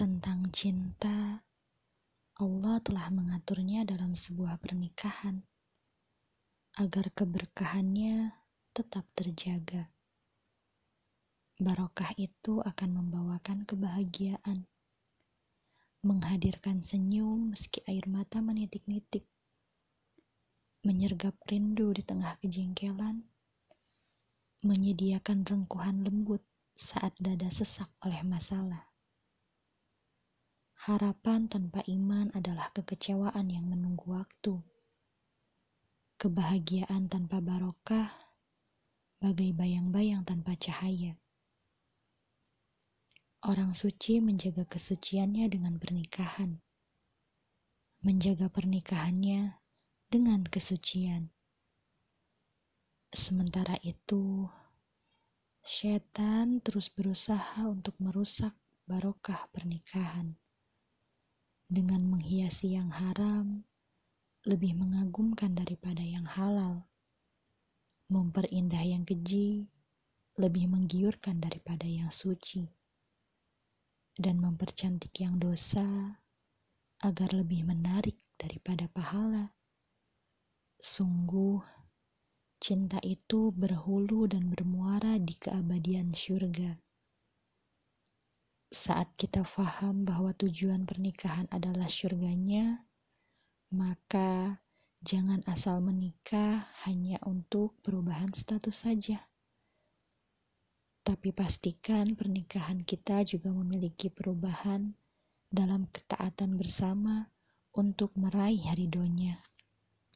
Tentang cinta, Allah telah mengaturnya dalam sebuah pernikahan agar keberkahannya tetap terjaga. Barokah itu akan membawakan kebahagiaan, menghadirkan senyum meski air mata menitik-nitik, menyergap rindu di tengah kejengkelan, menyediakan rengkuhan lembut saat dada sesak oleh masalah. Harapan tanpa iman adalah kekecewaan yang menunggu waktu. Kebahagiaan tanpa barokah, bagai bayang-bayang tanpa cahaya. Orang suci menjaga kesuciannya dengan pernikahan, menjaga pernikahannya dengan kesucian. Sementara itu, setan terus berusaha untuk merusak barokah pernikahan dengan menghiasi yang haram lebih mengagumkan daripada yang halal. Memperindah yang keji lebih menggiurkan daripada yang suci. Dan mempercantik yang dosa agar lebih menarik daripada pahala. Sungguh, cinta itu berhulu dan bermuara di keabadian syurga. Saat kita faham bahwa tujuan pernikahan adalah syurganya, maka jangan asal menikah hanya untuk perubahan status saja. Tapi pastikan pernikahan kita juga memiliki perubahan dalam ketaatan bersama untuk meraih ridhonya.